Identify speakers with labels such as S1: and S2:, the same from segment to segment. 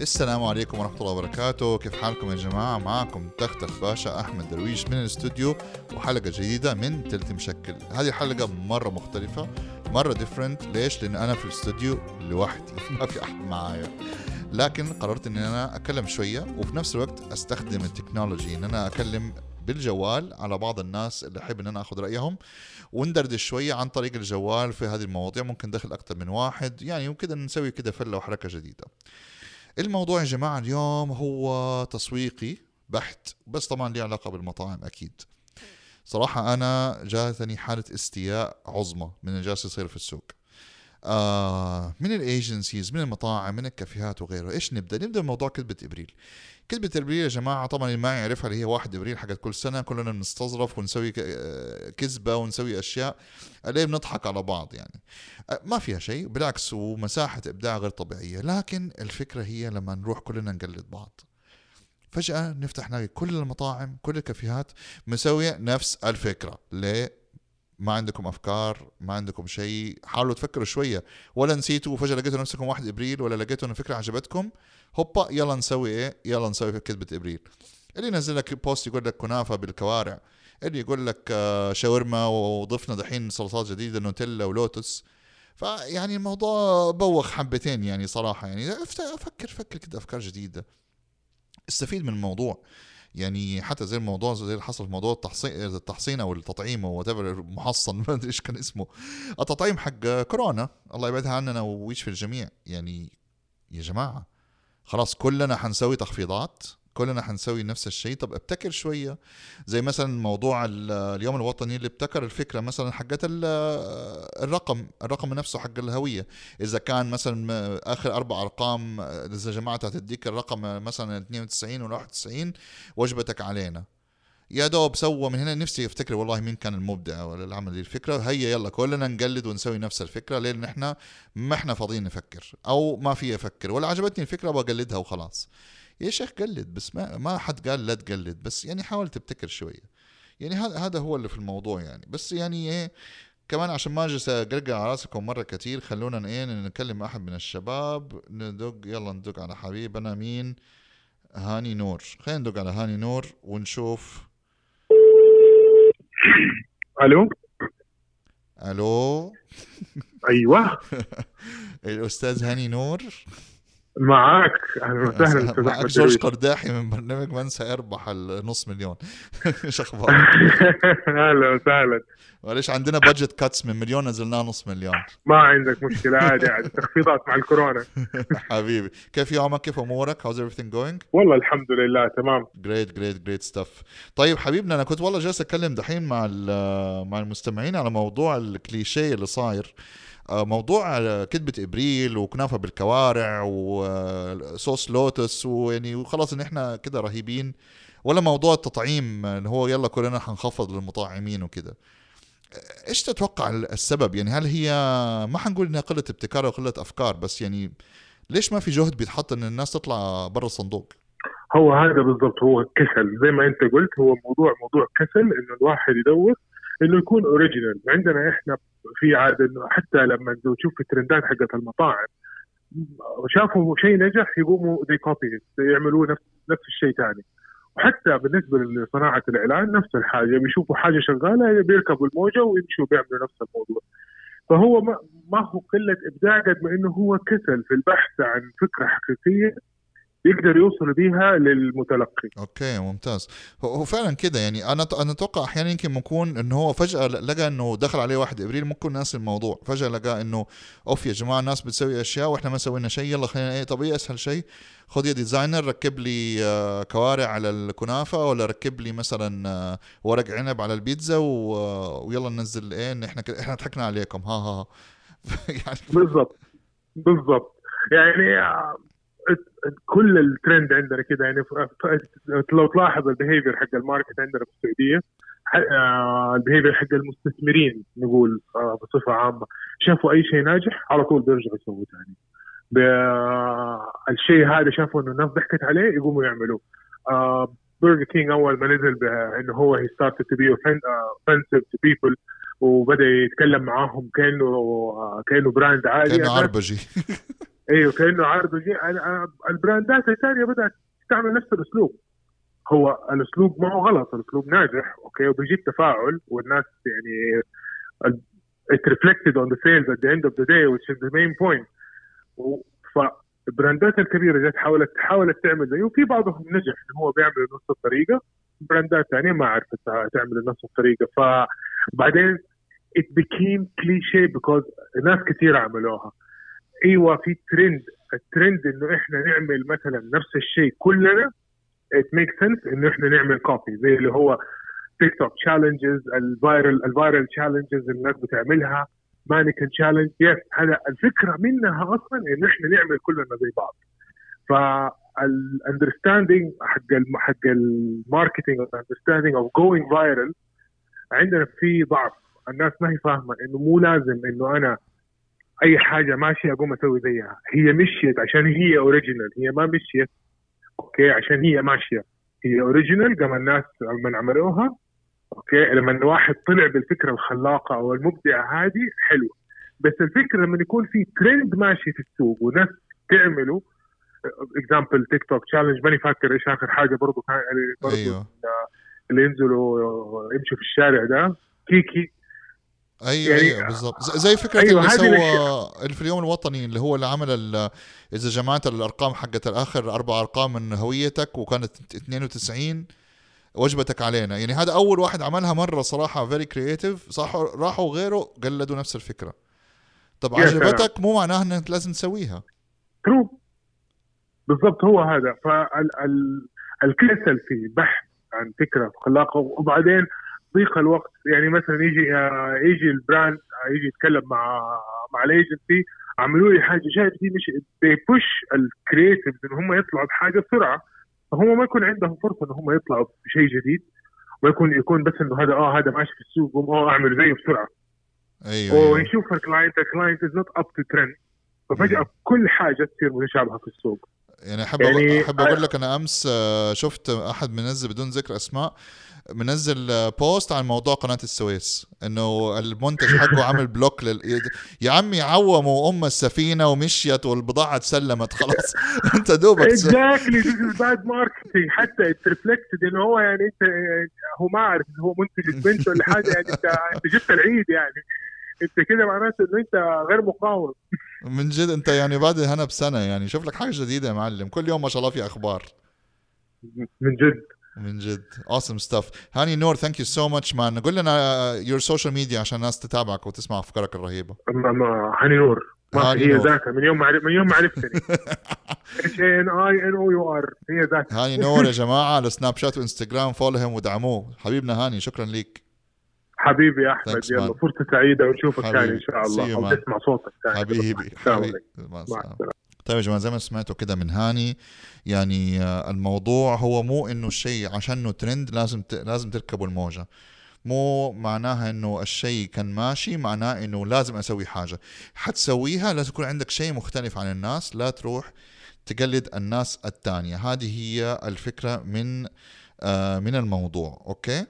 S1: السلام عليكم ورحمة الله وبركاته. كيف حالكم يا جماعة؟ معكم تختخ باشا أحمد درويش من الاستوديو وحلقة جديدة من تلت مشكل. هذه الحلقة مرة مختلفة مرة different ليش؟ لأن أنا في الاستوديو لوحدي. ما في أحد معايا. لكن قررت إن أنا أتكلم شوية وفي نفس الوقت أستخدم ال technology. إن أنا أكلم بالجوال على بعض الناس اللي أحب إن أنا آخذ رأيهم وندردش شوية عن طريق الجوال في هذه المواضيع. ممكن دخل أكثر من واحد. يعني وكذا نسوي كذا فلة وحركة جديدة. الموضوع يا جماعة اليوم هو تسويقي بحت بس طبعا له علاقة بالمطاعم أكيد. صراحة أنا جاتني حالة استياء عظمى من اللي جالس يصير في السوق. آه من الايجنسيز من المطاعم من الكافيهات وغيره إيش نبدأ؟ نبدأ بموضوع كذبة إبريل. كذبة إبريل يا جماعة طبعا اللي ما يعرفها اللي هي واحد إبريل حقت كل سنة كلنا بنستظرف ونسوي كذبة ونسوي أشياء ليه بنضحك على بعض يعني؟ ما فيها شيء بالعكس ومساحة إبداع غير طبيعية. لكن الفكرة هي لما نروح كلنا نقلد بعض. فجأة نفتح نلاقي كل المطاعم كل الكافيهات مسوية نفس الفكرة. ليه؟ ما عندكم أفكار ما عندكم شيء. حاولوا تفكروا شوية. ولا نسيتوا وفجأة لقيتوا نفسكم واحد إبريل ولا لقيتوا ان الفكرة عجبتكم هوبا يلا نسوي إيه؟ يلا نسوي كذبة إبريل. اللي ينزل لك بوست يقول لك كنافة بالكوارع. اللي يقول لك شاورما وضفنا دحين سلطات جديدة نوتيلا ولوتس فيعني الموضوع بوخ حبتين يعني صراحة يعني. فكر فكر كده أفكار جديدة. استفيد من الموضوع. يعني حتى زي الموضوع زي اللي حصل في موضوع التحصين التحصين أو التطعيم أو محصن ما أدري إيش كان اسمه. التطعيم حق كورونا الله يبعدها عننا ويشفي الجميع. يعني يا جماعة خلاص كلنا حنسوي تخفيضات. كلنا حنسوي نفس الشيء. طب ابتكر شوية زي مثلا موضوع اليوم الوطني اللي ابتكر الفكرة مثلا حقت الرقم الرقم نفسه حق الهوية. إذا كان مثلا آخر أربع أرقام إذا جماعة هتديك الرقم مثلا 92 ولا 91 وجبتك علينا. يا دوب سوى من هنا. نفسي افتكر والله مين كان المبدع ولا اللي عمل دي الفكرة. هيا يلا كلنا نقلد ونسوي نفس الفكرة لأن إحنا ما إحنا فاضيين نفكر أو ما في أفكر ولا عجبتني الفكرة بقلدها وخلاص. يا شيخ قلد بس ما ما حد قال لا تقلد بس يعني حاول تبتكر شوية. يعني هذا هذا هو اللي في الموضوع يعني. بس يعني إيه كمان عشان ما أجلس أقرقع على راسكم مرة كثير خلونا إيه نكلم أحد من الشباب ندق يلا ندق على حبيبنا مين؟ هاني نور. خلينا ندق على هاني نور ونشوف.
S2: ألو؟
S1: ألو؟
S2: أيوه.
S1: الأستاذ هاني نور.
S2: معك أهلا وسهلا
S1: أستاذ جورج قرداحي من برنامج من سيربح النص مليون. إيش أخبارك؟
S2: أهلا وسهلا.
S1: معلش عندنا budget cuts من مليون نزلناه نص مليون.
S2: ما عندك مشكلة عادي عادي. تخفيضات مع الكورونا.
S1: حبيبي. كيف يومك؟ كيف أمورك؟ How's everything going?
S2: والله الحمد لله تمام.
S1: great great great stuff طيب حبيبنا أنا كنت والله جالس أتكلم دحين مع مع المستمعين على موضوع الكليشيه اللي صاير. موضوع كذبة إبريل وكنافة بالكوارع وصوص لوتس ويعني وخلاص إن إحنا كده رهيبين. ولا موضوع التطعيم اللي هو يلا كلنا حنخفض للمطعمين وكده. إيش تتوقع السبب؟ يعني هل هي ما حنقول إنها قلة ابتكار أو قلة أفكار بس يعني ليش ما في جهد بيتحط إن الناس تطلع برا الصندوق؟
S2: هو هذا بالضبط هو كسل. زي ما أنت قلت هو موضوع موضوع كسل انه الواحد يدور إنه يكون original عندنا إحنا في عاده إنه حتى لما تشوف الترندات حقت المطاعم شافوا شيء نجح يقوموا دي copy يعملوه نفس نفس الشيء ثاني وحتى بالنسبة لصناعة الإعلان نفس الحاجة بيشوفوا حاجة شغالة بيركبوا الموجة ويمشوا بيعملوا نفس الموضوع. فهو ما, ما هو قلة إبداع قد ما إنه هو كسل في البحث عن فكرة حقيقية يقدر يوصل بيها للمتلقي.
S1: Okay ممتاز. هو فعلا كده يعني. أنا أنا أتوقع أحيانا يمكن يكون إنه هو فجأة لقى إنه دخل عليه واحد إبريل ممكن ناس الموضوع. فجأة لقى إنه أوف يا جماعة الناس بتسوي أشياء وإحنا ما سوينا شيء يلا خلينا إيه طب إيه أسهل شيء؟ خذ يا ديزاينر ركب لي كوارع على الكنافة ولا ركب لي مثلا ورق عنب على البيتزا ويلا ننزل إيه إن إحنا إحنا ضحكنا عليكم. ها ها
S2: يعني بالضبط. بالضبط. يعني كل الترند عندنا كده يعني لو تلاحظ ال behavior حق ال market عندنا في السعودية ال behavior حق المستثمرين نقول بصفة عامة. شافوا أي شيء ناجح على طول بيرجعوا يسووا ثاني الشيء هذا شافوا إنه الناس ضحكت عليه يقوموا يعملوه. برجر كينج أول ما نزل إنه هو he started to be offensive to people وبدأ يتكلم معاهم كأنه كأنه brand عادي
S1: كأنه عربجي.
S2: أيوه كانه عرض البراندات الثانية بدأت تعمل نفس الأسلوب. هو الأسلوب ما هو غلط الأسلوب ناجح okay وبيجيب تفاعل والناس يعني it reflected on the sales at the end of the day which is the main point. فالبراندات الكبيرة جت حاولت حاولت تعمل زيه وفي بعضهم نجح ان هو بيعمل نفس الطريقة. براندات ثانية ما عرفت تع- تعمل نفس الطريقة. فبعدين it became cliche because ناس كثير عملوها. أيوه في trend ال trend انه إحنا نعمل مثلا نفس الشيء كلنا it makes sense انه إحنا نعمل copy زي اللي هو تيك توك challenges ال viral ال viral challenges الناس بتعملها mannequin challenge yes هذا الفكرة منها أصلا إنه إحنا نعمل كلنا زي بعض. فال understanding حق الم- حق ال marketing ال understanding of going viral عندنا في ضعف. الناس ما هي فاهمة إنه مو لازم إنه أنا أي حاجة ماشيه اقوم أسوي زيها. هي مشيت عشان هي original هي ما مشيت. Okay؟ عشان هي ماشية. هي original قام الناس لما عملوها. Okay؟ لما واحد طلع بالفكرة الخلاقة أو المبدعة هذه حلوة بس الفكرة لما يكون في ترند ماشي في السوق وناس تعمله example تيك توك challenge ماني فاكر إيش آخر حاجة برضه كان برضه
S1: أيوه.
S2: اللي ينزلوا يمشوا في الشارع ده. كيكي.
S1: أيوه
S2: يعني-
S1: أيوه بالضبط. ز- زي فكرة
S2: أيوة،
S1: اللي سوى. اللي في اليوم الوطني اللي هو اللي عمل إذا جمعت الأرقام حقت الآخر أربع أرقام من هويتك وكانت 92 وجبتك علينا. يعني هذا أول واحد عملها مرة صراحة very creative صح راحوا غيره قلدوا نفس الفكرة. طب. عجبتك؟ مو معناها إنك لازم تسويها.
S2: True. بالضبط هو هذا. فالكسل في بحث عن فكرة خلاقه وبعدين ضيق الوقت. يعني مثلا يجي آه، يجي ال brand آه، يجي يتكلم مع مع الأيجنسي عملوا لي حاجة. شايف دي مش بي push ال creatives إن هم يطلعوا بحاجة بسرعة فهم ما يكون عندهم فرصة إن هم يطلعوا بشيء جديد. ويكون يكون بس إنه هذا آه هذا ماشي في السوق قوم آه أعمل زيه
S1: بسرعة. أيوه.
S2: ويشوف ال client ال client is not up to trend ففجاه كل حاجة تصير متشابهة في السوق.
S1: يعني أحب
S2: يعني-
S1: يعني أحب أقول لك أنا أمس آه، شفت أحد منزل بدون ذكر أسماء منزل post عن موضوع قناة السويس إنه المنتج حقه عامل block لل... يا عمي عوموا أم السفينة ومشيت والبضاعة اتسلمت خلاص. أنت دوبك
S2: exactly bad marketing حتى reflected إنه هو يعني أنت هو ما عارف هو منتج البنت ولا حاجة يعني أنت أنت جبت العيد يعني. أنت كده معناته إنه أنت غير مقاوم.
S1: من جد أنت يعني بعد هنا بسنة يعني. شوف لك حاجة جديدة يا معلم. كل يوم ما شاء الله في أخبار.
S2: من جد.
S1: من جد. Awesome stuff. هاني نور thank you so much man قول لنا your social media عشان الناس تتابعك وتسمع
S2: أفكارك الرهيبة. هاني نور. ما هي. ذاتها من يوم ما عرف- من يوم ما عرفتني. H N I N O U R هي ذاتها
S1: هاني نور يا جماعة على سناب شات وانستغرام فولهم ودعموه. حبيبنا هاني شكرا ليك.
S2: حبيبي يا أحمد
S1: Thanks,
S2: يلا. فرصة سعيدة ونشوفك. ثاني إن شاء الله.
S1: أو.
S2: نسمع صوتك ثاني
S1: حبيبي. حبيبي. مع
S2: السلامة.
S1: طيب يا جماعة زي ما سمعتوا كده من هاني يعني آه، الموضوع هو مو إنه الشيء عشانه ترند لازم. لازم تركبوا الموجة مو معناها إنه الشيء كان ماشي معناه إنه لازم أسوي حاجة حتسويها لازم يكون عندك شيء مختلف عن الناس لا تروح تقلد الناس التانية هذه هي الفكرة من من الموضوع okay؟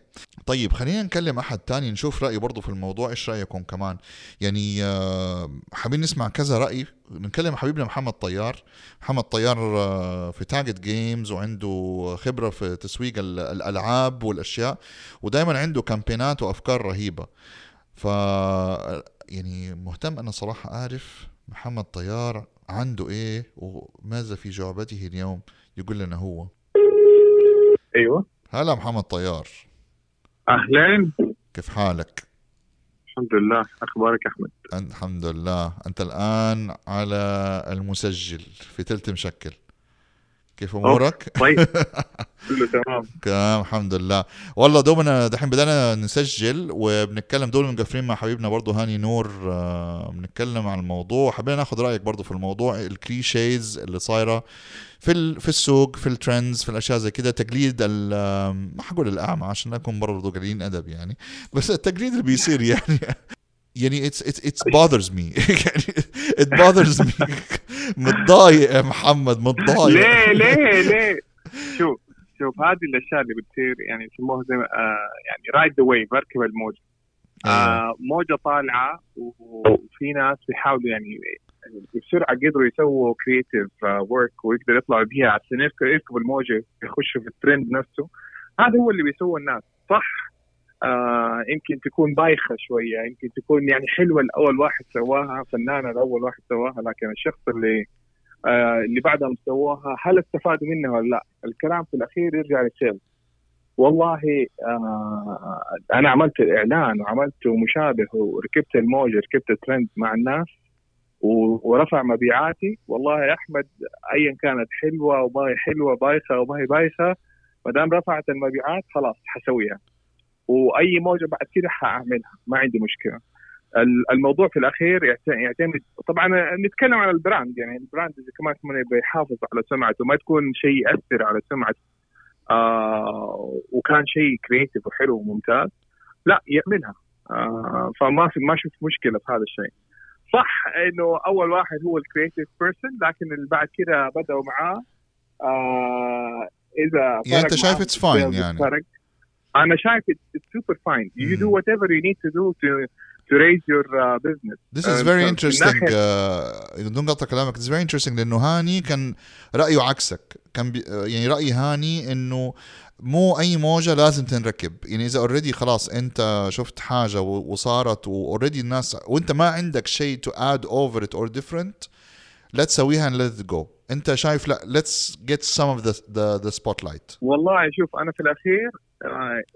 S1: طيب خلينا نكلم أحد تاني نشوف رأيه برضه في الموضوع. إيش رأيكم كمان؟ يعني آه حابين نسمع كذا رأي. نكلم حبيبنا محمد طيار. محمد طيار آه في تاجت جيمز وعنده خبرة في تسويق ال- الألعاب والأشياء ودائما عنده campaign ات وأفكار رهيبة. ف يعني مهتم. أنا صراحة أعرف محمد طيار عنده إيه وماذا في جعبته اليوم؟ يقول لنا هو.
S2: أيوه.
S1: هلا محمد طيار.
S3: أهلين.
S1: كيف حالك؟
S3: الحمد لله. أخبارك
S1: أحمد؟ الحمد لله. أنت الآن على المسجل في تلت مشكل. كيف أمورك؟
S3: طيب. كله تمام.
S1: تمام الحمد لله. والله دوبنا دحين بدأنا نسجل وبنتكلم دول مقفلين مع حبيبنا برضو هاني نور آه، بنتكلم عن الموضوع. حبينا ناخذ رأيك برضو في الموضوع الكليشيز اللي صايرة في ال- في السوق في ال trends في الأشياء زي كده. تقليد ما حقول الأعمى عشان نكون برضو قليلين أدب يعني. بس التقليد اللي بيصير يعني. يعني it's it's it's bothers me. يعني it bothers me. متضايق يا محمد متضايق.
S3: ليه ليه ليه؟ شوف شوف هذه الأشياء اللي بتصير يعني يسموها زي آه يعني ride the wave بركب الموجة.
S1: أيوة.
S3: آه. موجة طالعة وفي ناس بيحاولوا يعني بسرعة قدروا يسووا creative work ويقدروا يطلعوا بيها. عشان يركبوا الموجة يخشوا في الترند نفسه. هذا هو اللي بيسوه الناس. صح؟ آه يمكن تكون بايخة شوية يمكن تكون يعني حلوة الأول واحد سواها فنانة الأول واحد سواها لكن الشخص اللي آه اللي بعدهم سووها هل استفادوا منها ولا لا؟ الكلام في الأخير يرجع لل sales والله آه أنا عملت الإعلان وعملت مشابه وركبت الموجه ركبت الترند مع الناس ورفع مبيعاتي. والله يا أحمد ايا كانت حلوة وما هي حلوة بايخة وما هي بايخة ما دام رفعت المبيعات خلاص حسويها. وأي موجة بعد كده حأعملها ما عندي مشكلة. الموضوع في الأخير يعتمد طبعا نتكلم عن ال brand يعني ال brand إذا كمان كمان بيحافظ على سمعته ما تكون شيء يأثر على سمعته. آه وكان شيء creative وحلو وممتاز. لا يعملها. آه فما في ما شفت مشكلة في هذا الشيء. صح إنه أول واحد هو ال creative person لكن اللي بعد كده بدأوا معاه آه إذا
S1: يعني أنت شايف it's fine يعني.
S3: فرق. أنا شايف it's super fine you do whatever you need to do to to raise your uh, business.
S1: This is very uh, interesting. بدون قطع كلامك. Is very interesting لأنه هاني كان رأيه عكسك. كان بي يعني رأي هاني إنه مو أي موجة لازم تنركب. يعني إذا already خلاص أنت شفت حاجة وصارت و already الناس وأنت ما عندك شيء to add over it or different لا تسويها and let it go. أنت شايف لا let's get some of the the, the spotlight.
S3: والله شوف أنا في الأخير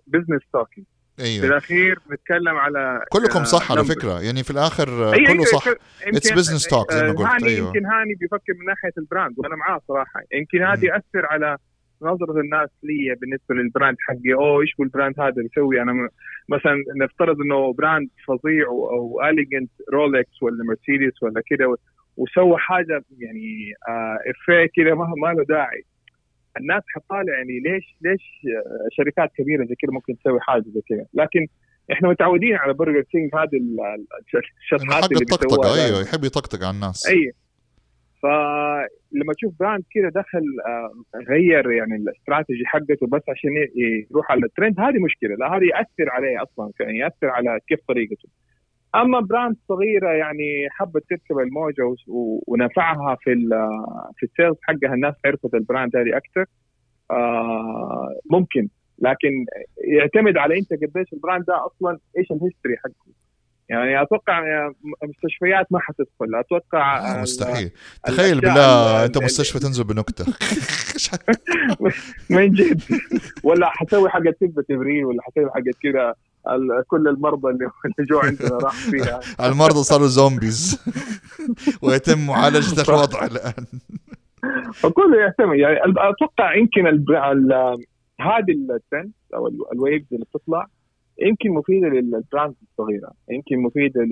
S3: business talking
S1: أيوه.
S3: في الاخير بنتكلم على
S1: كلكم صح على فكرة. يعني في الآخر أيوة كله صح. it's business talk زي ما قلت.
S3: هاني أيوة. يمكن هاني بيفكر من ناحية ال brand وأنا معاه صراحة. يمكن هذا ياثر على نظرة الناس لي بالنسبة لل brand حقي. أوه إيش هو ال brand هذا بيسوي أنا مثلا نفترض إنه brand فظيع أو elegant رولكس ولا مرسيدس ولا كده وسوى حاجة يعني آه إفيه كده ما, ما له داعي. الناس حطالع يعني ليش ليش شركات كبيرة زي كذا ممكن تسوي حاجة زي كذا لكن إحنا متعودين على برجر كينج هذه الشطحات
S1: اللي بيسووها أيوه يحب يطقطق على الناس.
S3: أيوه فلما تشوف brand كذا دخل غير يعني الاستراتيجي حقته بس عشان يروح على الترند هذه مشكلة. لا هذه يأثر عليه أصلا يعني يأثر على كيف طريقته. أما brand صغيرة يعني حبت تركب الموجة ونفعها في في ال sales حقها الناس عرفت ال brand هذه أكثر. آه ممكن. لكن يعتمد على أنت قديش ال brand ده أصلا إيش ال history حقه. يعني أتوقع مستشفيات ما حتدخل أتوقع
S1: مستحيل. تخيل بالله أنت مستشفى تنزل بنكتة.
S3: من جد. ولا حسوي حاجة تبه تبرير ولا حسوي حاجة كذا كل المرضى اللي جو عندنا راح فيها.
S1: المرضى صاروا zombies ويتم معالجة الوضع الآن.
S3: فكله يعتمد يعني أتوقع يمكن هذه الترند أو ال waves اللي بتطلع يمكن مفيده لل brands الصغيره يمكن مفيده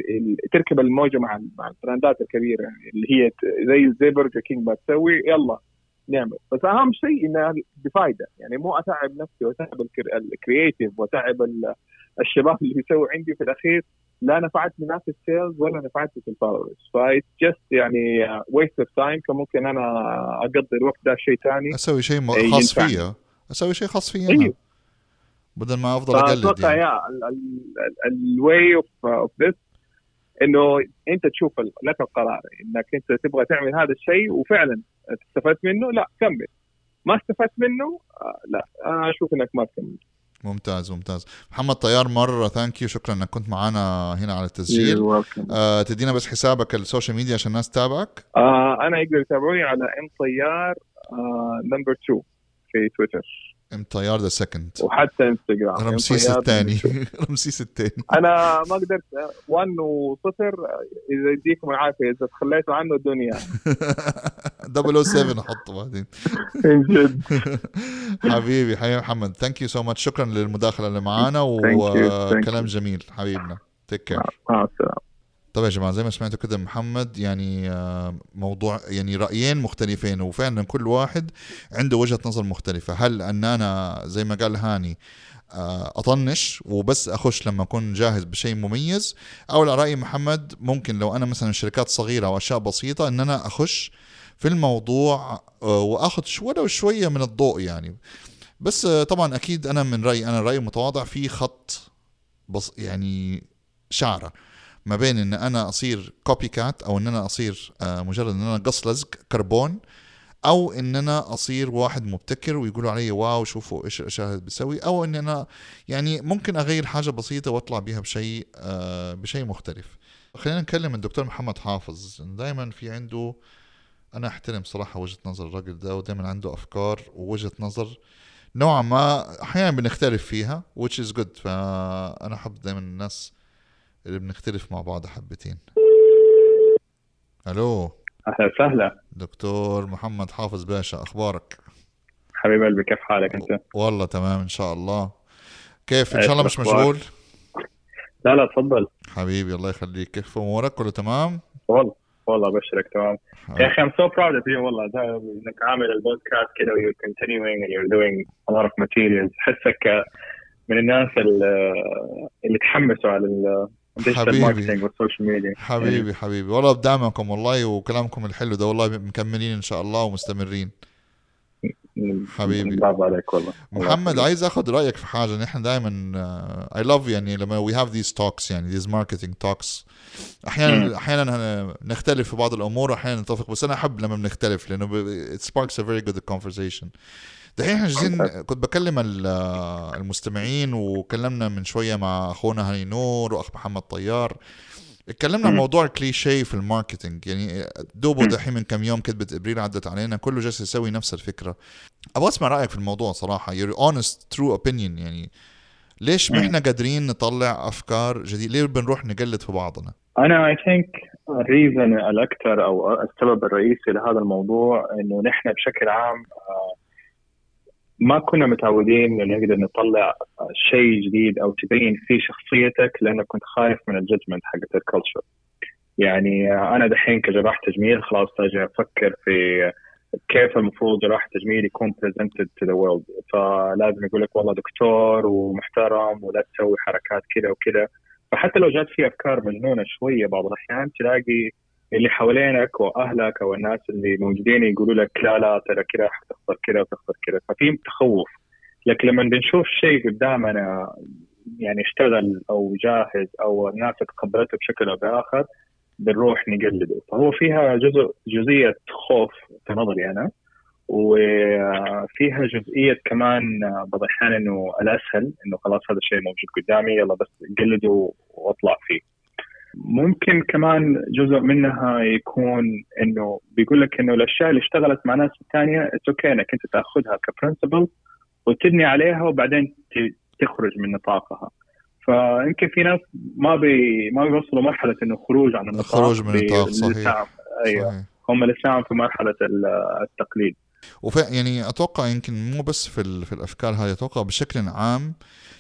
S3: تركب الموجة مع مع البراندات الكبيرة اللي هي زي زي برجر كينج ما تسوي يلا نعمل. بس أهم شيء إنها بفائده يعني مو أتعب نفسي وأتعب ال creative وأتعب الشباب اللي بيسوي عندي في الأخير. لا نفعتني لا في ال sales ولا نفعتني في ال followers ف it's just يعني waste of time كان ممكن أنا أقضي الوقت ده شيء ثاني
S1: أسوي شيء خاص فيا. أسوي شيء خاص فيا أيوه. بدل ما أفضل أقلد
S3: أتوقع يا ال way of of this إنه أنت تشوف لك القرار. إنك أنت تبغى تعمل هذا الشيء وفعلا استفدت منه لا كمل. ما استفدت منه آه لا أنا أشوف إنك ما تكمل.
S1: ممتاز ممتاز. محمد طيار مرة thank you شكرا إنك كنت معنا هنا على التسجيل. آه تدينا بس حسابك ال social media عشان الناس تتابعك؟
S3: آه أنا يقدر يتابعوني على M طيار number آه 2 في تويتر
S1: M طيار the second
S3: وحتى انستغرام
S1: رمسيس الثاني. رمسيس الثاني.
S3: أنا ما قدرت. 1 وصفر. إذا يديكم العافية. إذا تخليتوا عنه الدنيا.
S1: 007 احطه بعدين.
S3: من جد.
S1: حبيبي حبيبي محمد. thank you so much شكرا للمداخلة اللي معانا وكلام جميل حبيبنا. تيك كير
S3: مع السلامة.
S1: طيب يا جماعة زي ما سمعتوا كده محمد يعني موضوع يعني رأيين مختلفين وفعلا كل واحد عنده وجهة نظر مختلفة. هل أن أنا زي ما قال هاني أطنش وبس أخش لما أكون جاهز بشيء مميز؟ أو رأي محمد ممكن لو أنا مثلا شركات صغيرة أو أشياء بسيطة أن أنا أخش في الموضوع وأخذ ولو شوية من الضوء يعني. بس طبعا أكيد أنا من رايي أنا رايي متواضع في خط بس يعني شعرة. ما بين إن أنا أصير copycat أو إن أنا أصير آه، مجرد إن أنا قص لزق كربون أو إن أنا أصير واحد مبتكر ويقولوا علي wow شوفوا إيش الأشياء بسوي أو إن أنا يعني ممكن أغير حاجة بسيطة وأطلع بيها بشيء آه، بشيء مختلف. خلينا نكلم الدكتور محمد حافظ. دائما في عنده أنا أحترم صراحة وجهة نظر الراجل ده ودائما عنده أفكار ووجهة نظر نوعا ما أحيانا بنختلف فيها which is good. فأنا أحب دائما الناس اللي بنختلف مع بعض حبتين. ألو؟
S4: أهلا وسهلا.
S1: دكتور محمد حافظ باشا أخبارك؟
S4: حبيب قلبي كيف حالك أنت؟
S1: والله تمام إن شاء الله. كيف؟ إن شاء الله مش؟ مشغول؟
S4: لا لا تفضل.
S1: حبيبي الله يخليك. كيف أمورك؟ كله تمام؟
S4: والله والله ابشرك تمام. يا أخي I'm so proud of you والله. ده إنك عامل البودكاست كده you're continuing and you're doing a lot of materials. احسك من الناس اللي, تحمسوا على
S1: حبيبي.
S4: marketing وال social media
S1: حبيبي حبيبي. والله بدعمكم والله وكلامكم الحلو ده والله مكملين إن شاء الله ومستمرين. حبيبي.
S4: برافو عليك والله.
S1: محمد عايز اخذ رأيك في حاجة. نحن دائما I love يعني لما we have these talks يعني these marketing talks أحيانا أحيانا نختلف في بعض الأمور واحيانا نتفق بس أنا أحب لما بنختلف لأنه sparks a very good conversation. دحين إحنا جالسين كنت بكلم ال- المستمعين وكلمنا من شوية مع أخونا هاني نور وأخ محمد طيار. اتكلمنا عن. موضوع الكليشيه في ال marketing. يعني دوبو. دحين من كم يوم كذبة إبريل عدت علينا كله جالس يسوي نفس الفكرة. أبغى أسمع رأيك في الموضوع صراحة. Your honest true opinion. يعني ليش ما. إحنا قادرين نطلع أفكار جديدة؟ ليه بنروح نقلد في بعضنا؟
S4: أنا اي think ال reason الأكثر أو السبب الرئيسي لهذا الموضوع إنه نحن بشكل عام آه، ما كنا متعودين إنه نقدر نطلع شيء جديد أو تبين فيه شخصيتك لأنك كنت خايف من ال judgment حقت ال culture يعني أنا دحين كجراح تجميل خلاص أجي أفكر في كيف المفروض جراح تجميل يكون presented to the world. فلازم يقول لك والله دكتور ومحترم ولا تسوي حركات كذا وكذا. فحتى لو جات في أفكار مجنونة شوية بعض الأحيان تلاقي اللي حوالينك وأهلك أو الناس اللي موجودين يقولوا لك لا لا ترى كذا حتخسر كذا وتخسر كذا. ففي تخوف. لكن لما بنشوف شيء قدامنا يعني اشتغل أو جاهز أو الناس تقبلته بشكل أو بآخر بنروح نقلده. فهو فيها جزء جزئية خوف في نظري أنا وفيها جزئية كمان بعض الأحيان إنه الأسهل إنه خلاص هذا الشيء موجود قدامي يلا بس قلده وأطلع فيه. ممكن كمان جزء منها يكون إنه بيقول لك إنه الأشياء اللي اشتغلت مع ناس ثانية it's okay إنك أنت تأخذها ك principle وتبني عليها وبعدين تخرج من نطاقها فيمكن في ناس ما بي ما بيوصلوا مرحلة إنه خروج عن النطاق
S1: الخروج من النطاق، صحيح.
S4: أيوه
S1: صحيح.
S4: هم لسان في مرحلة ال- التقليد
S1: وف يعني أتوقع يمكن مو بس في في الأفكار هذه أتوقع بشكل عام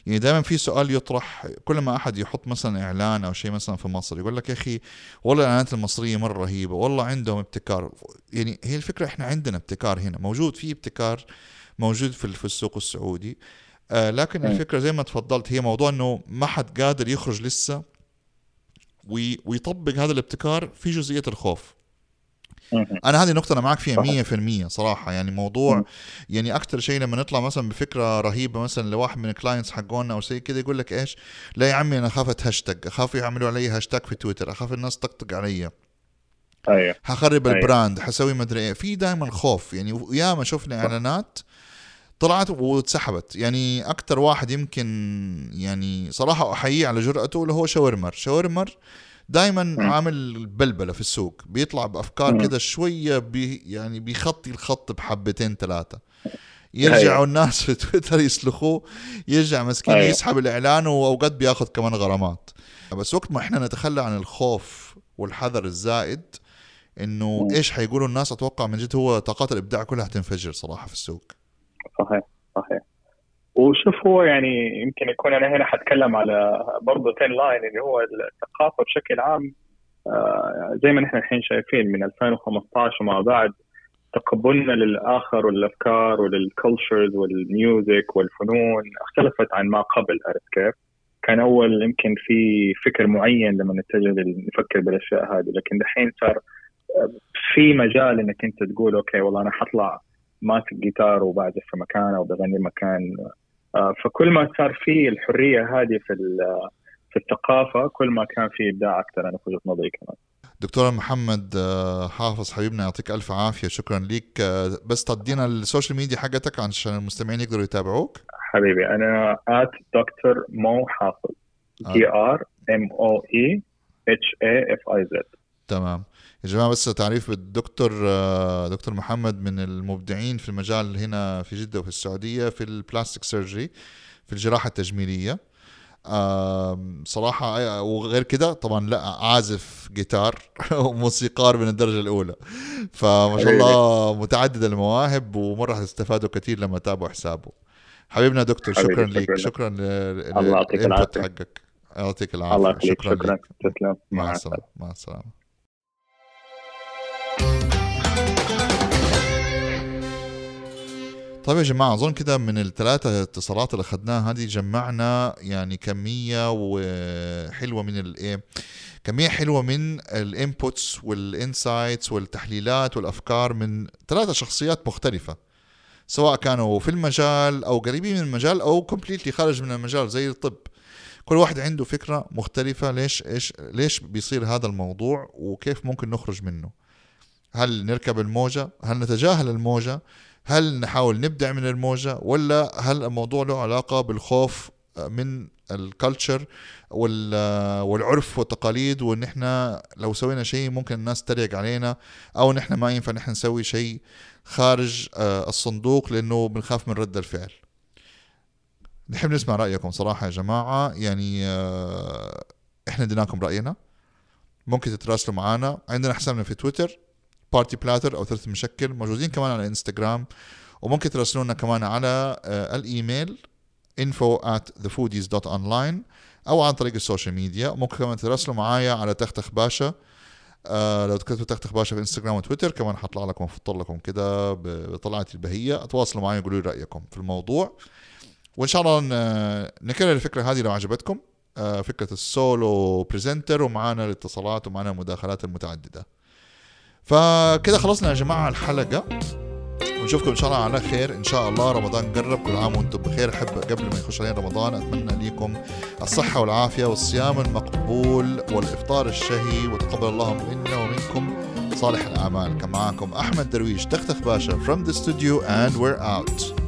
S1: يعني دائما في سؤال يطرح كل ما أحد يحط مثلا إعلان أو شيء مثلا في مصر يقول لك يا أخي والله الإعلانات المصرية مرة رهيبة والله عندهم ابتكار يعني هي الفكرة إحنا عندنا ابتكار هنا موجود في ابتكار موجود في في السوق السعودي آه لكن. الفكرة زي ما تفضلت هي موضوع إنه ما حد قادر يخرج لسه وي- ويطبق هذا الابتكار في جزئية الخوف. أنا هذه نقطه أنا معك فيها
S4: صحيح.
S1: 100% صراحة. يعني موضوع. يعني أكثر شيء لما نطلع مثلا بفكرة رهيبة مثلا لواحد من ال clients حقونا أو شيء كذا يقول لك إيش؟ لا يا عمي أنا أخاف هاشتاج أخاف يعملوا علي هاشتاج في تويتر. أخاف الناس تطقطق علي.
S4: أيوه.
S1: حخرب
S4: أيوة.
S1: ال brand حسوي مدري إيه. في دائما خوف. يعني وياما شفنا إعلانات طلعت واتسحبت. يعني أكثر واحد يمكن يعني صراحة أحييه على جرأته اللي هو شاورمر شاورمر دائما عامل بلبلة في السوق بيطلع
S4: بأفكار.
S1: كده شوية بي يعني بيخطي الخط بحبتين ثلاثة يرجعوا
S4: أيوة.
S1: الناس في تويتر يسلخوه يرجع مسكين
S4: أيوة.
S1: يسحب الإعلان وأوقات بياخذ كمان غرامات بس وقت ما إحنا نتخلى عن الخوف والحذر الزائد
S4: إنه.
S1: إيش حيقولوا الناس أتوقع من جد هو طاقات الإبداع كلها حتنفجر صراحة في السوق
S4: صحيح صحيح وشوف هو يعني يمكن يكون أنا هنا حتكلم على برضه تين لاين اللي هو الثقافة بشكل عام آه، زي ما نحن الحين شايفين من 2015 وما بعد تقبلنا للآخر والأفكار ولل cultures وال music والفنون اختلفت عن ما قبل عرفت كيف؟ كان أول يمكن في فكر معين لما نتجه نفكر بالأشياء هذه لكن دحين صار آه، في مجال إنك أنت تقول okay والله أنا حطلع ماسك جيتار وبعزف في مكان أو بغني مكان فكل ما صار في الحرية هذه في في الثقافة كل ما كان في إبداع أكثر أنا في وجهة نظري كمان.
S1: دكتور محمد آه، حافظ حبيبنا يعطيك ألف عافية. شكرا لك آه، بس تدينا ال social media حقتك عشان المستمعين يقدروا يتابعوك.
S4: حبيبي أنا at Dr Mo Hafez.
S1: آه.
S4: D R M O H A F E Z
S1: تمام. يا جماعة بس تعريف الدكتور آه، دكتور محمد من المبدعين في المجال هنا في جدة وفي السعودية في ال plastic surgery في الجراحة التجميلية. صراحة آه، وغير كده طبعا لا عازف جيتار وموسيقار من الدرجة الأولى. فما شاء الله متعدد المواهب ومرة هتستفادوا كثير لما تتابعوا حسابه. حبيبنا دكتور
S4: حبيبي،
S1: شكرا لك
S4: شكراً لك.
S1: شكرا ل-
S4: الله يعطيك
S1: للإنبوت
S4: العافية.
S1: حقك. يعطيك العافية. شكرا,
S4: شكرا.
S1: لك. مع
S4: السلامة.
S1: السلامة. مع السلامة. طيب يا جماعة أظن كده من الثلاثة اتصالات اللي أخذناها هذه جمعنا يعني كمية وحلوة من الإيه كمية حلوة من ال inputs وال insights والتحليلات والأفكار من ثلاثة شخصيات مختلفة سواء كانوا في المجال أو قريبين من المجال أو completely خارج من المجال زي الطب. كل واحد عنده فكرة مختلفة ليش إيش ليش بيصير هذا الموضوع وكيف ممكن نخرج منه. هل نركب الموجة؟ هل نتجاهل الموجة؟ هل نحاول نبدع من الموجة ولا هل الموضوع له علاقة بالخوف من ال culture والعرف والتقاليد وإن إحنا لو سوينا شيء ممكن الناس تريق علينا أو إن إحنا ما ينفع نحن نسوي شيء خارج آه، الصندوق لأنه بنخاف من رد الفعل. نحب نسمع رأيكم صراحة يا جماعة. يعني آه، إحنا اديناكم رأينا. ممكن تتراسلوا معنا. عندنا حسابنا في تويتر. Party Platter أو ثلث مشكل موجودين كمان على انستغرام وممكن تراسلونا كمان على آه، الإيميل info at thefoodies.online أو عن طريق ال social media. ممكن كمان تراسلوا معايا على تختخ باشا آه لو تكتبوا تختخ باشا في انستغرام وتويتر كمان حطلع لكم فطر لكم كده بطلعتي البهية. تواصلوا معي وقولوا لي رأيكم في الموضوع. وإن شاء الله نكرر الفكرة هذه لو عجبتكم. آه فكرة ال solo presenter ومعانا الاتصالات ومعانا المداخلات المتعددة. فكده خلصنا يا جماعة الحلقة. ونشوفكم إن شاء الله على خير. إن شاء الله رمضان قرب. كل عام وأنتم بخير. أحب قبل ما يخش علينا رمضان أتمنى لكم الصحة والعافية والصيام المقبول والإفطار الشهي وتقبل الله منا ومنكم صالح الأعمال. كان معاكم أحمد درويش تختخ باشا from the studio and we're out.